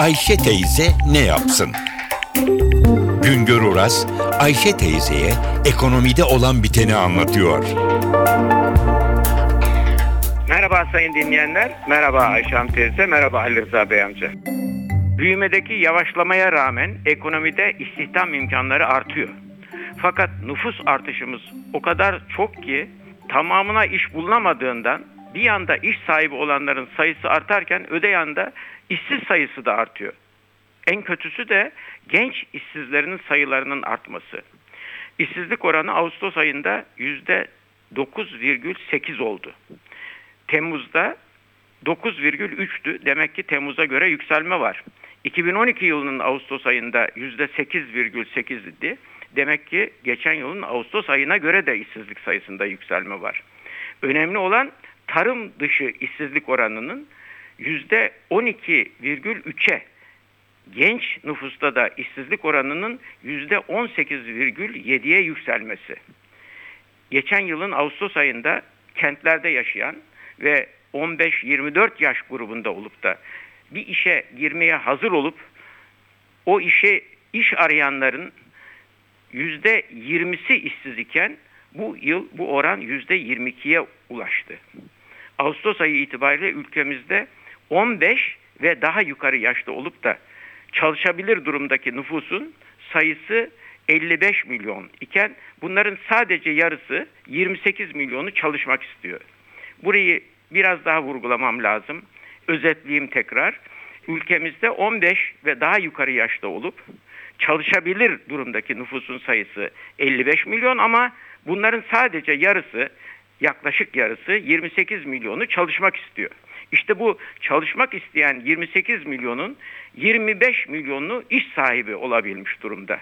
Ayşe teyze ne yapsın? Güngör Oras, Ayşe teyzeye ekonomide olan biteni anlatıyor. Merhaba sayın dinleyenler, merhaba Ayşe Hanım teyze, merhaba Ali Rıza Bey amca. Büyümedeki yavaşlamaya rağmen ekonomide istihdam imkanları artıyor. Fakat nüfus artışımız o kadar çok ki tamamına iş bulunamadığından bir yanda iş sahibi olanların sayısı artarken öde yanda işsiz sayısı da artıyor. En kötüsü de genç işsizlerinin sayılarının artması. İşsizlik oranı Ağustos ayında %9,8 oldu. Temmuz'da 9,3'tü. Demek ki Temmuz'a göre yükselme var. 2012 yılının Ağustos ayında %8,8 idi. Demek ki geçen yılın Ağustos ayına göre de işsizlik sayısında yükselme var. Önemli olan tarım dışı işsizlik oranının %12,3'e genç nüfusta da işsizlik oranının %18,7'ye yükselmesi. Geçen yılın Ağustos ayında kentlerde yaşayan ve 15-24 yaş grubunda olup da bir işe girmeye hazır olup o işe iş arayanların yüzde 20'si işsiz iken bu yıl bu oran yüzde 22'ye ulaştı. Ağustos ayı itibariyle ülkemizde 15 ve daha yukarı yaşta olup da çalışabilir durumdaki nüfusun sayısı 55 milyon iken bunların sadece yarısı 28 milyonu çalışmak istiyor. Burayı biraz daha vurgulamam lazım. Özetleyeyim tekrar. Ülkemizde 15 ve daha yukarı yaşta olup çalışabilir durumdaki nüfusun sayısı 55 milyon ama bunların sadece yarısı yaklaşık yarısı 28 milyonu çalışmak istiyor. İşte bu çalışmak isteyen 28 milyonun 25 milyonu iş sahibi olabilmiş durumda.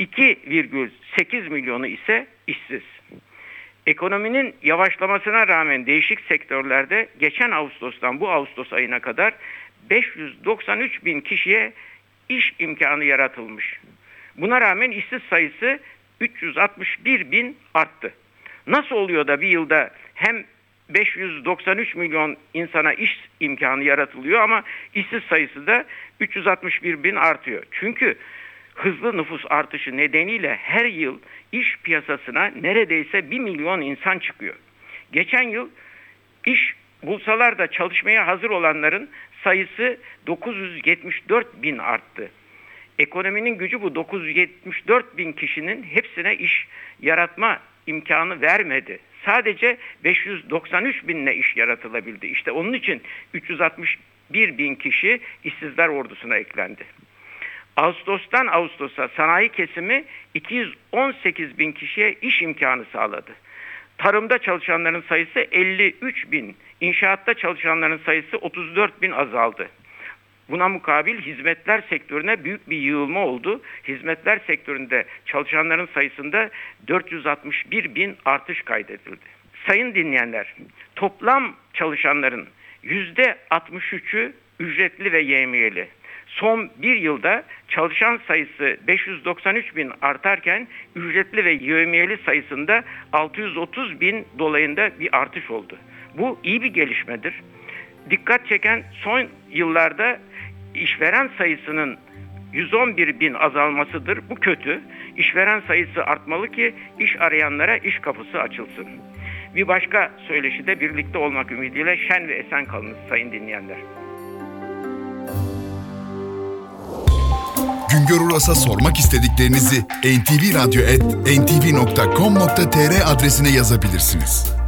2,8 milyonu ise işsiz. Ekonominin yavaşlamasına rağmen değişik sektörlerde geçen Ağustos'tan bu Ağustos ayına kadar 593 bin kişiye iş imkanı yaratılmış. Buna rağmen işsiz sayısı 361 bin arttı. Nasıl oluyor da bir yılda hem 593 milyon insana iş imkanı yaratılıyor ama işsiz sayısı da 361 bin artıyor. Çünkü hızlı nüfus artışı nedeniyle her yıl iş piyasasına neredeyse 1 milyon insan çıkıyor. Geçen yıl iş bulsalar da çalışmaya hazır olanların sayısı 974 bin arttı. Ekonominin gücü bu 974 bin kişinin hepsine iş yaratma imkanı vermedi. Sadece 593 binle iş yaratılabildi. İşte onun için 361 bin kişi işsizler ordusuna eklendi. Ağustos'tan Ağustos'a sanayi kesimi 218 bin kişiye iş imkanı sağladı. Tarımda çalışanların sayısı 53 bin, inşaatta çalışanların sayısı 34 bin azaldı. Buna mukabil hizmetler sektörüne büyük bir yığılma oldu. Hizmetler sektöründe çalışanların sayısında 461 bin artış kaydedildi. Sayın dinleyenler, toplam çalışanların %63'ü ücretli ve yemiyeli. Son bir yılda çalışan sayısı 593 bin artarken ücretli ve yevmiyeli sayısında 630 bin dolayında bir artış oldu. Bu iyi bir gelişmedir. Dikkat çeken son yıllarda işveren sayısının 111 bin azalmasıdır. Bu kötü. İşveren sayısı artmalı ki iş arayanlara iş kapısı açılsın. Bir başka söyleşide birlikte olmak ümidiyle şen ve esen kalınız sayın dinleyenler. Güngör Uras'a sormak istediklerinizi ntvradio.com.tr adresine yazabilirsiniz.